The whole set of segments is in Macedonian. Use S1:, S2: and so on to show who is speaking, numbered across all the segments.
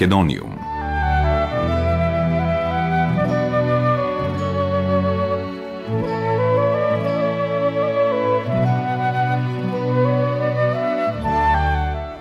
S1: Македониум.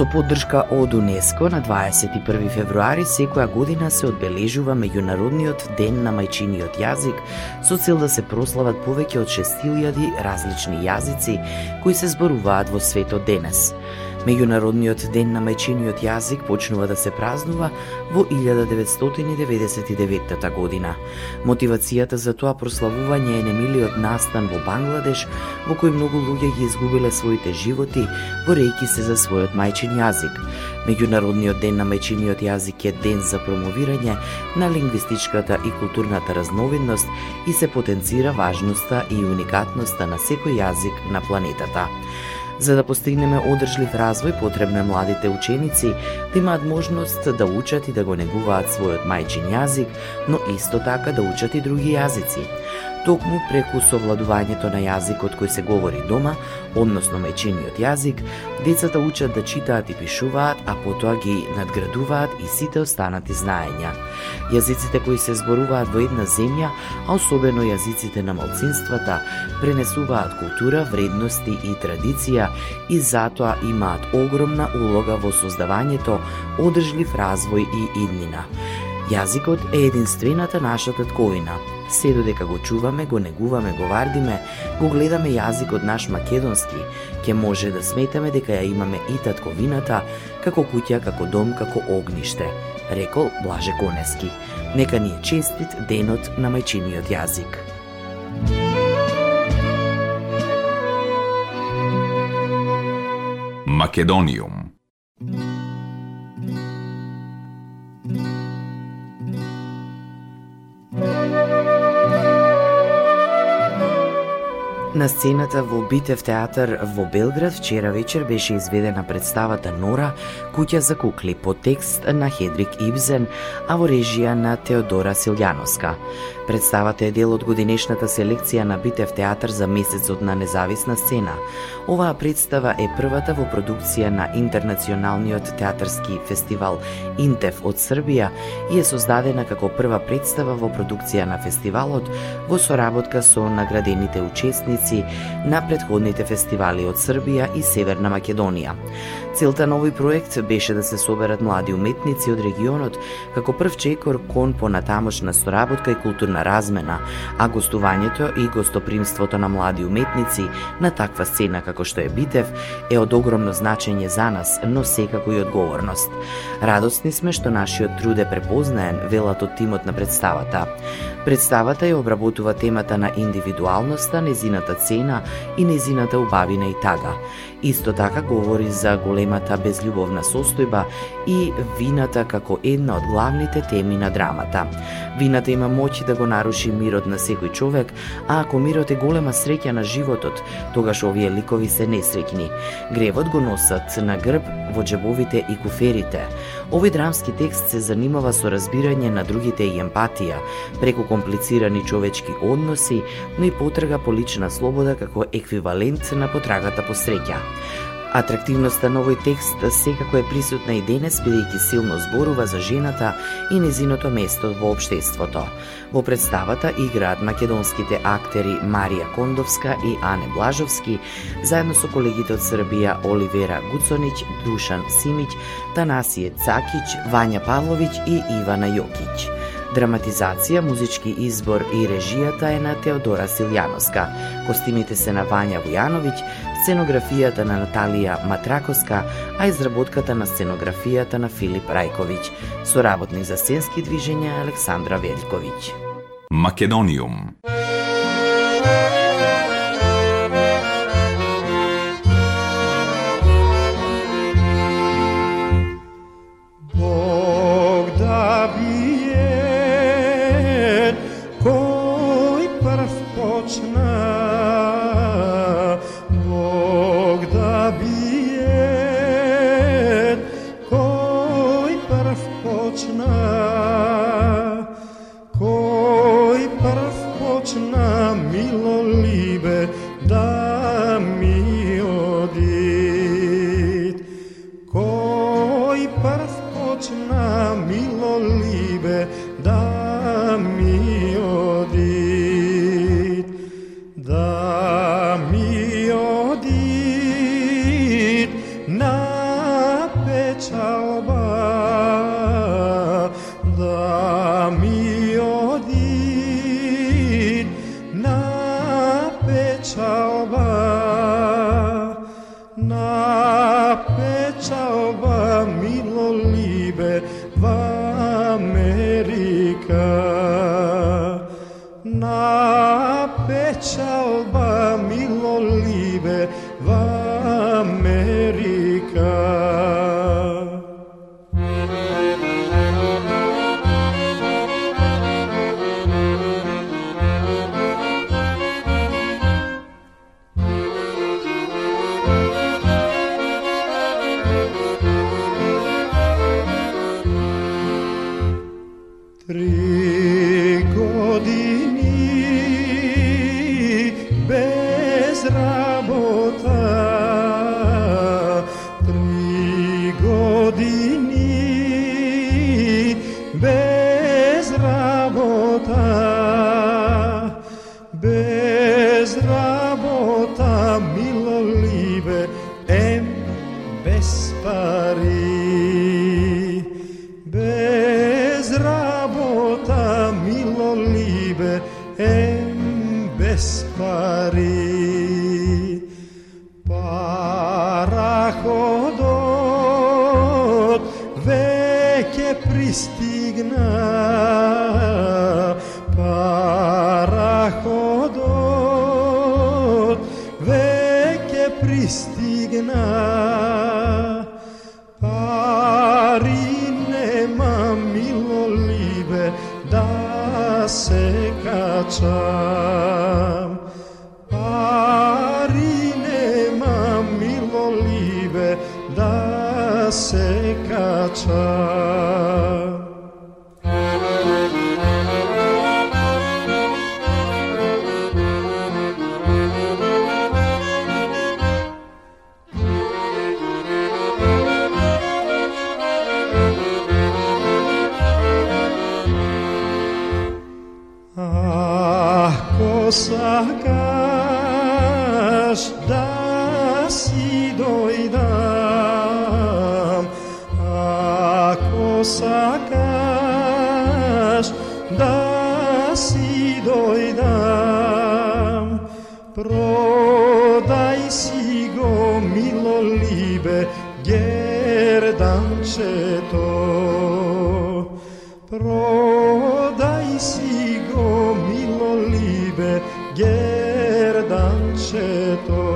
S2: Со поддршка од УНЕСКО на 21 февруари секоја година се одбележува меѓународниот ден на мајчиниот јазик со цел да се прослават повеќе од 6000 различни јазици кои се зборуваат во светот денес. Меѓународниот ден на мајчиниот јазик почнува да се празнува во 1999 година. Мотивацијата за тоа прославување е немилиот настан во Бангладеш, во кој многу луѓе ги изгубиле своите животи, борејќи се за својот мајчин јазик. Меѓународниот ден на мајчиниот јазик е ден за промовирање на лингвистичката и културната разновидност и се потенцира важноста и уникатноста на секој јазик на планетата. За да постигнеме одржлив развој, потребно е младите ученици да имаат можност да учат и да го негуваат својот мајчин јазик, но исто така да учат и други јазици. Токму преку совладувањето на јазикот кој се говори дома, односно мајчиниот јазик, децата учат да читаат и пишуваат, а потоа ги надградуваат и сите останати знаења. Јазиците кои се зборуваат во една земја, а особено јазиците на малцинствата, пренесуваат култура, вредности и традиција и затоа имаат огромна улога во создавањето одржлив развој и иднина. Јазикот е единствената наша татковина. Се додека го чуваме, го негуваме, го вардиме, го гледаме јазикот наш македонски, ќе може да сметаме дека ја имаме и татковината, како куќа, како дом, како огниште, рекол Блаже Конески. Нека ни е честит денот на мајчиниот јазик.
S1: Македониум
S2: На сцената во Битев театар во Белград вчера вечер беше изведена представата Нора, куќа за кукли по текст на Хедрик Ибзен, а во режија на Теодора Силјановска. Представата е дел од годинешната селекција на Битев театар за месецот на независна сцена. Оваа представа е првата во продукција на Интернационалниот театарски фестивал Интев од Србија и е создадена како прва представа во продукција на фестивалот во соработка со наградените учесници на предходните фестивали од Србија и Северна Македонија. Целта на овој проект беше да се соберат млади уметници од регионот како прв чекор кон понатамошна соработка и културна размена, а гостувањето и гостопримството на млади уметници на таква сцена како што е Битев е од огромно значење за нас, но секако и одговорност. Радосни сме што нашиот труд е препознаен, велат од тимот на представата. Представата ја обработува темата на индивидуалноста, незината цена и незината убавина и тага. Исто така говори за големата безљубовна состојба и вината како една од главните теми на драмата. Вината има моќ да го наруши мирот на секој човек, а ако мирот е голема среќа на животот, тогаш овие ликови се несреќни. Гревот го носат на грб во џебовите и куферите. Овој драмски текст се занимава со разбирање на другите и емпатија, преку комплицирани човечки односи, но и потрага по лична слобода
S3: како еквивалент на потрагата по среќа. Атрактивноста на овој текст секако е присутна и денес, бидејќи силно зборува за жената и незиното место во обштеството. Во представата играат македонските актери Марија Кондовска и Ане Блажовски, заедно со колегите од Србија Оливера Гуцонич, Душан Симиć, Танасије Цакиć, Вања Павловиќ и Ивана Јокиć. Драматизација, музички избор и режијата е на Теодора Силјановска. Костимите се на Вања Вујановиќ, сценографијата на Наталија Матраковска, а изработката на сценографијата на Филип Рајковиќ. Соработник за сценски движења Александра Великовиќ. Македониум stvari nema milolive da se kača digo milo libe gerdan
S4: to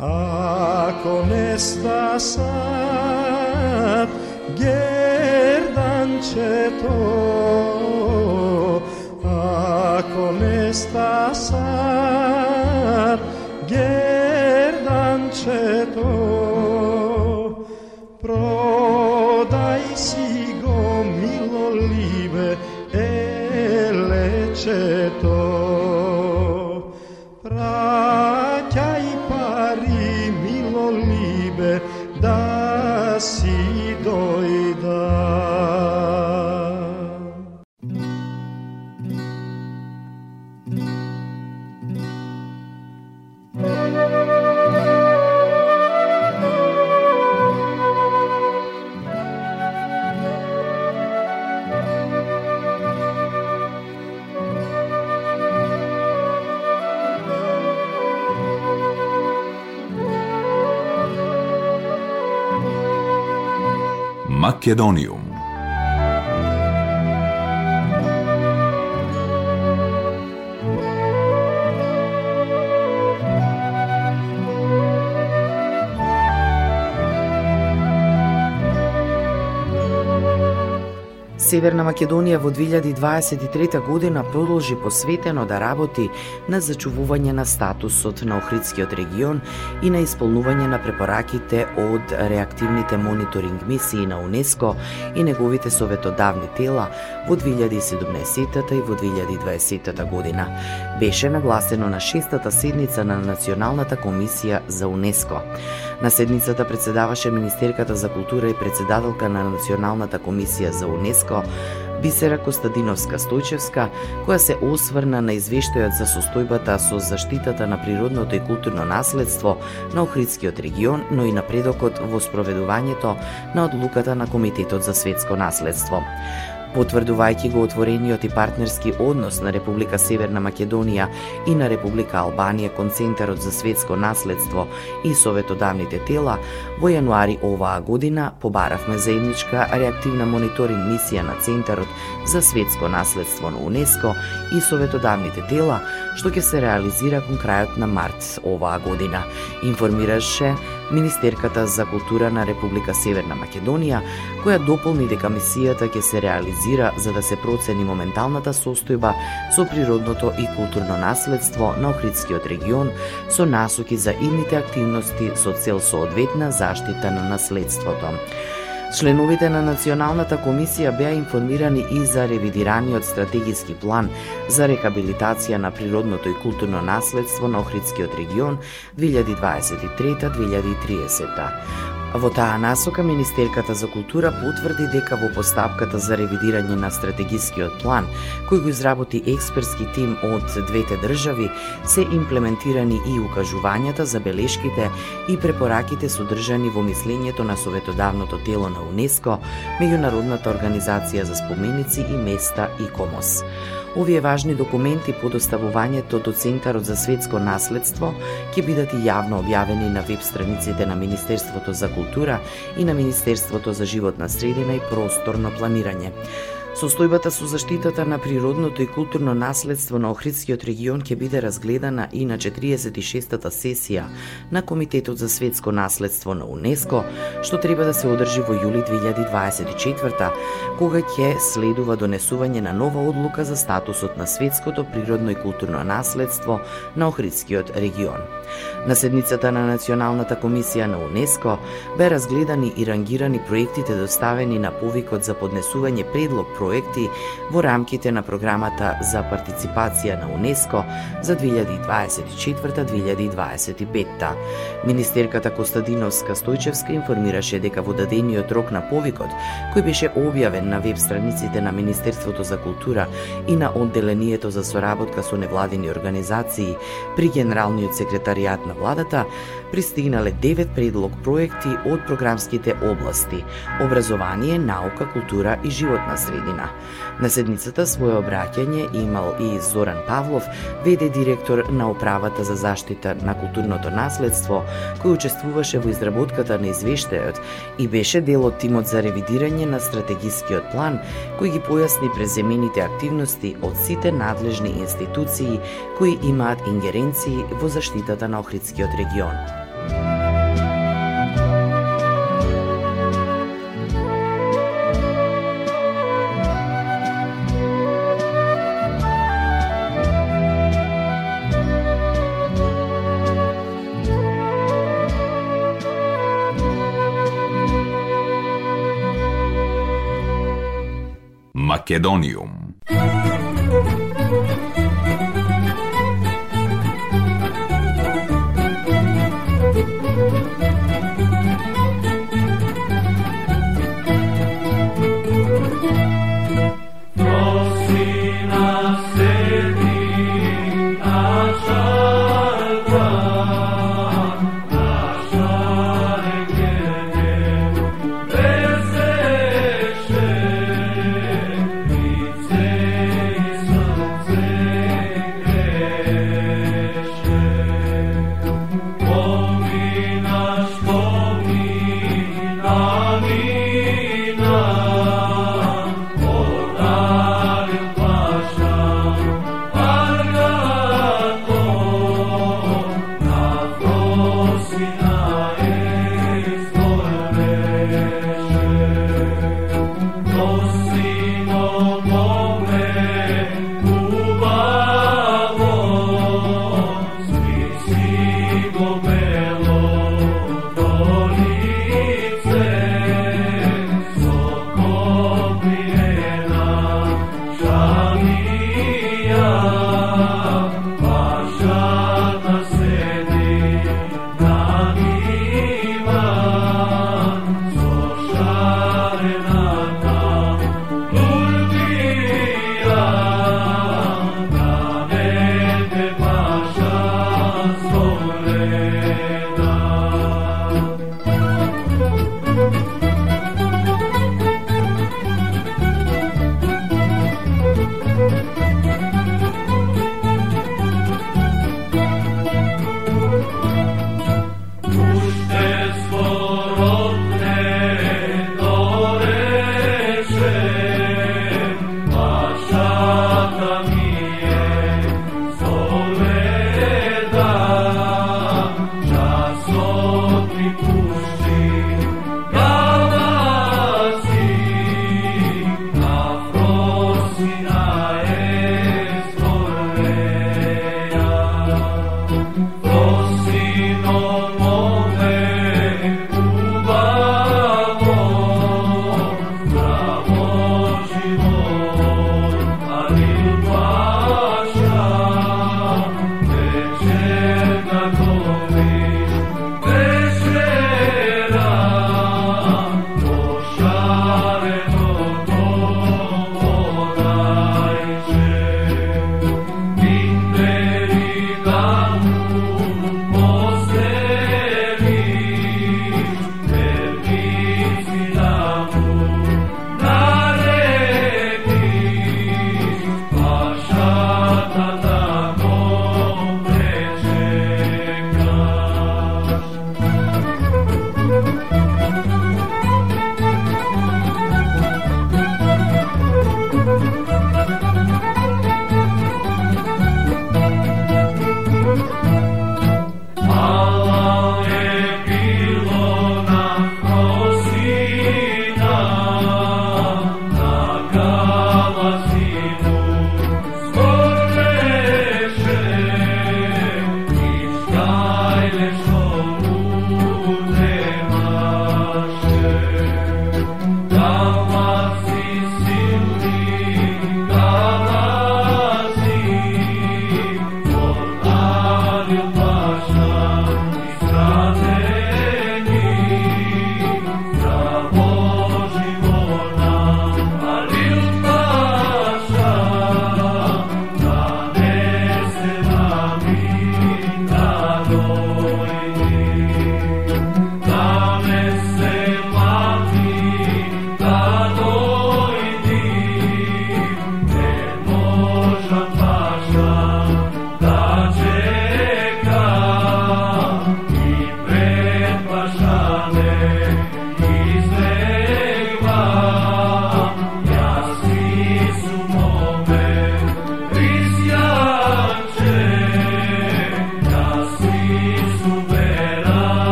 S3: Ako nesta sad gerdan to Ako nesta
S1: Македониум.
S2: Северна Македонија во 2023 година продолжи посветено да работи на зачувување на статусот на Охридскиот регион и на исполнување на препораките од реактивните мониторинг мисии на УНЕСКО и неговите советодавни тела во 2017 и во 2020 година. Беше нагласено на шестата седница на Националната комисија за УНЕСКО. На седницата председаваше Министерката за култура и председателка на Националната комисија за УНЕСКО, Бисера Костадиновска Стојчевска, која се осврна на извештајот за состојбата со заштитата на природното и културно наследство на Охридскиот регион, но и напредокот во спроведувањето на одлуката на Комитетот за светско наследство потврдувајќи го отворениот и партнерски однос на Република Северна Македонија и на Република Албанија кон Центарот за светско наследство и советодавните тела, во јануари оваа година побаравме заедничка реактивна мониторинг мисија на Центарот за светско наследство на УНЕСКО и советодавните тела, што ќе се реализира кон крајот на март оваа година, информираше Министерката за култура на Република Северна Македонија, која дополни дека мисијата ќе се реализира за да се процени моменталната состојба со природното и културно наследство на Охридскиот регион со насоки за идните активности со цел соодветна заштита на наследството. Членовите на Националната комисија беа информирани и за ревидираниот стратегиски план за рехабилитација на природното и културно наследство на Охридскиот регион 2023-2030. Во таа насока Министерката за култура потврди дека во постапката за ревидирање на стратегискиот план, кој го изработи експертски тим од двете држави, се имплементирани и укажувањата, забелешките и препораките содржани во мислењето на Советодавното тело на УНЕСКО, Меѓународната организација за споменици и места и КОМОС. Овие важни документи по доставувањето до Центарот за светско наследство ќе бидат и јавно објавени на веб страниците на Министерството за култура и на Министерството за животна средина и просторно планирање. Состојбата со заштитата на природното и културно наследство на Охридскиот регион ќе биде разгледана и на 46-та сесија на Комитетот за светско наследство на УНЕСКО, што треба да се одржи во јули 2024 кога ќе следува донесување на нова одлука за статусот на светското природно и културно наследство на Охридскиот регион. На седницата на Националната комисија на УНЕСКО бе разгледани и рангирани проектите доставени на повикот за поднесување предлог проекти во рамките на програмата за партиципација на УНЕСКО за 2024-2025. Министерката Костадиновска Стојчевска информираше дека во дадениот рок на повикот, кој беше објавен на веб страниците на Министерството за култура и на одделението за соработка со невладени организации при Генералниот секретар секретаријат на владата, пристигнале 9 предлог проекти од програмските области – образование, наука, култура и животна средина. На седницата своје обраќање имал и Зоран Павлов, веде директор на управата за заштита на културното наследство, кој учествуваше во изработката на извештајот и беше дел од тимот за ревидирање на стратегискиот план, кој ги појасни преземените активности од сите надлежни институции кои имаат ингеренции во заштитата на Охридскиот регион.
S1: Македониум.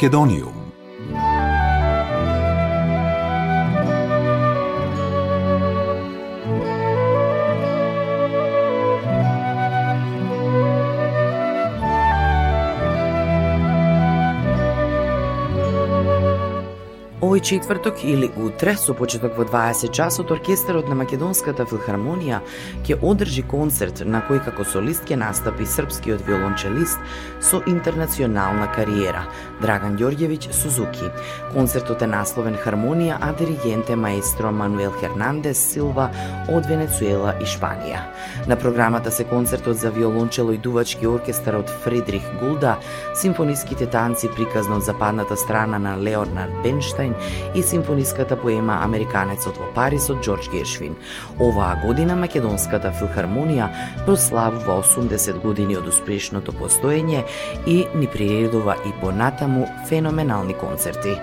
S1: Македониум.
S2: Овој четврток или утре, со почеток во 20 часот, оркестарот на Македонската филхармонија ќе одржи концерт на кој како солист ќе настапи српскиот виолончелист со интернационална кариера Драган Ѓорѓевиќ Сузуки. Концертот е насловен Хармонија, а диригент е маестро Мануел Хернандес Силва од Венецуела и Шпанија. На програмата се концертот за виолончело и дувачки оркестар од Фридрих Гулда, симфониските танци приказно од западната страна на Леонард Бенштайн и симфониската поема Американецот во Париз од Џорџ Гершвин. Оваа година Македонската филхармонија прославува 80 години од успешното постоење и ни приредува и понатаму феноменални концерти.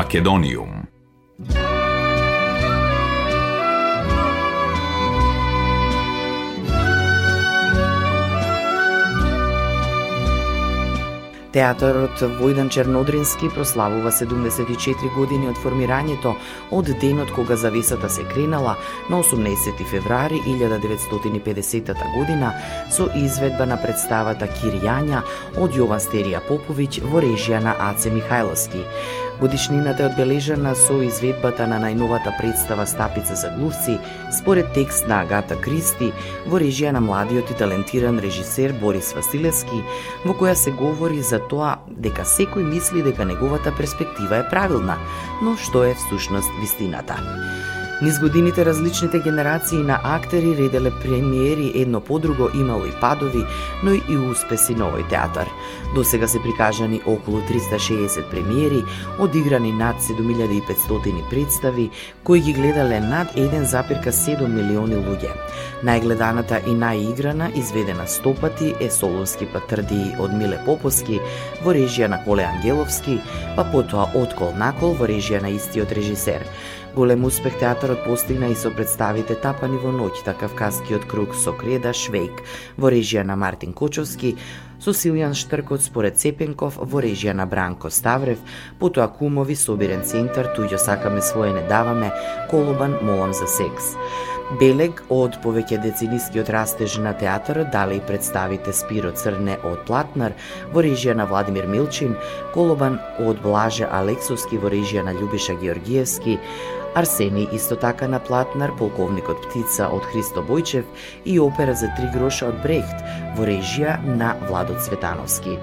S1: Македониум
S2: Театарот Војдан Чернодрински прославува 74 години од формирањето од денот кога завесата се кренала на 18 февруари 1950 година со изведба на представата Кирјања од Јован Стерија Поповиќ во режија на Аце Михајловски. Годишнината е одбележана со изведбата на најновата представа Стапица за глувци, според текст на Агата Кристи, во режија на младиот и талентиран режисер Борис Василевски, во која се говори за тоа дека секој мисли дека неговата перспектива е правилна, но што е всушност вистината. Низ годините различните генерации на актери ределе премиери едно по друго имало и падови, но и успеси на овој театар. До сега се прикажани околу 360 премиери, одиграни над 7500 представи, кои ги гледале над 1,7 милиони луѓе. Најгледаната и најиграна, изведена стопати, е Солунски патрди од Миле Поповски во режија на Коле Ангеловски, па потоа Откол накол во режија на истиот режисер. Голем успех театарот постигна и со представите Тапани во ноќта така Кавказскиот круг со Креда Швейк во режија на Мартин Кочовски, со Силјан Штркот според Цепенков во режија на Бранко Ставрев, потоа Кумови, Собирен центар, Туѓо сакаме своје не даваме, Колобан, молам за секс. Белег од повеќе децинискиот растеж на театарот дали и представите Спиро Црне од Платнар во режија на Владимир Милчин, Колобан од Блаже Алексовски во режија на Љубиша Георгиевски, Арсени исто така на Платнар, полковникот Птица од Христо Бојчев и опера за три гроша од Брехт во режија на Владо Цветановски.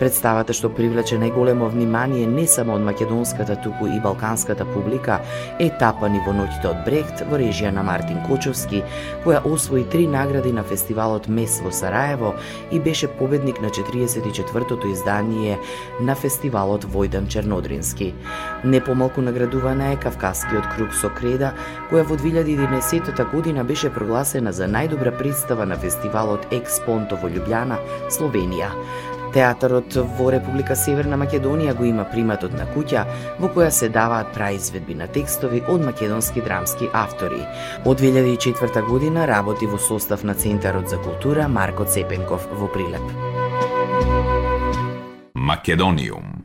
S2: Представата што привлече најголемо внимание не само од македонската, туку и балканската публика е Тапани во ноќите од Брехт во режија на Мартин Кочовски, која освои три награди на фестивалот Мес во Сараево и беше победник на 44-тото издание на фестивалот Војдан Чернодрински. Не помалку наградувана е Кавказскиот круг со Креда, која во 2011 година беше прогласена за најдобра представа на фестивалот Експонто во Лјубљана, Словенија. Театарот во Република Северна Македонија го има приматот на куќа, во која се даваат праизведби на текстови од македонски драмски автори. Од 2004 година работи во состав на Центарот за култура Марко Цепенков во Прилеп.
S1: Македониум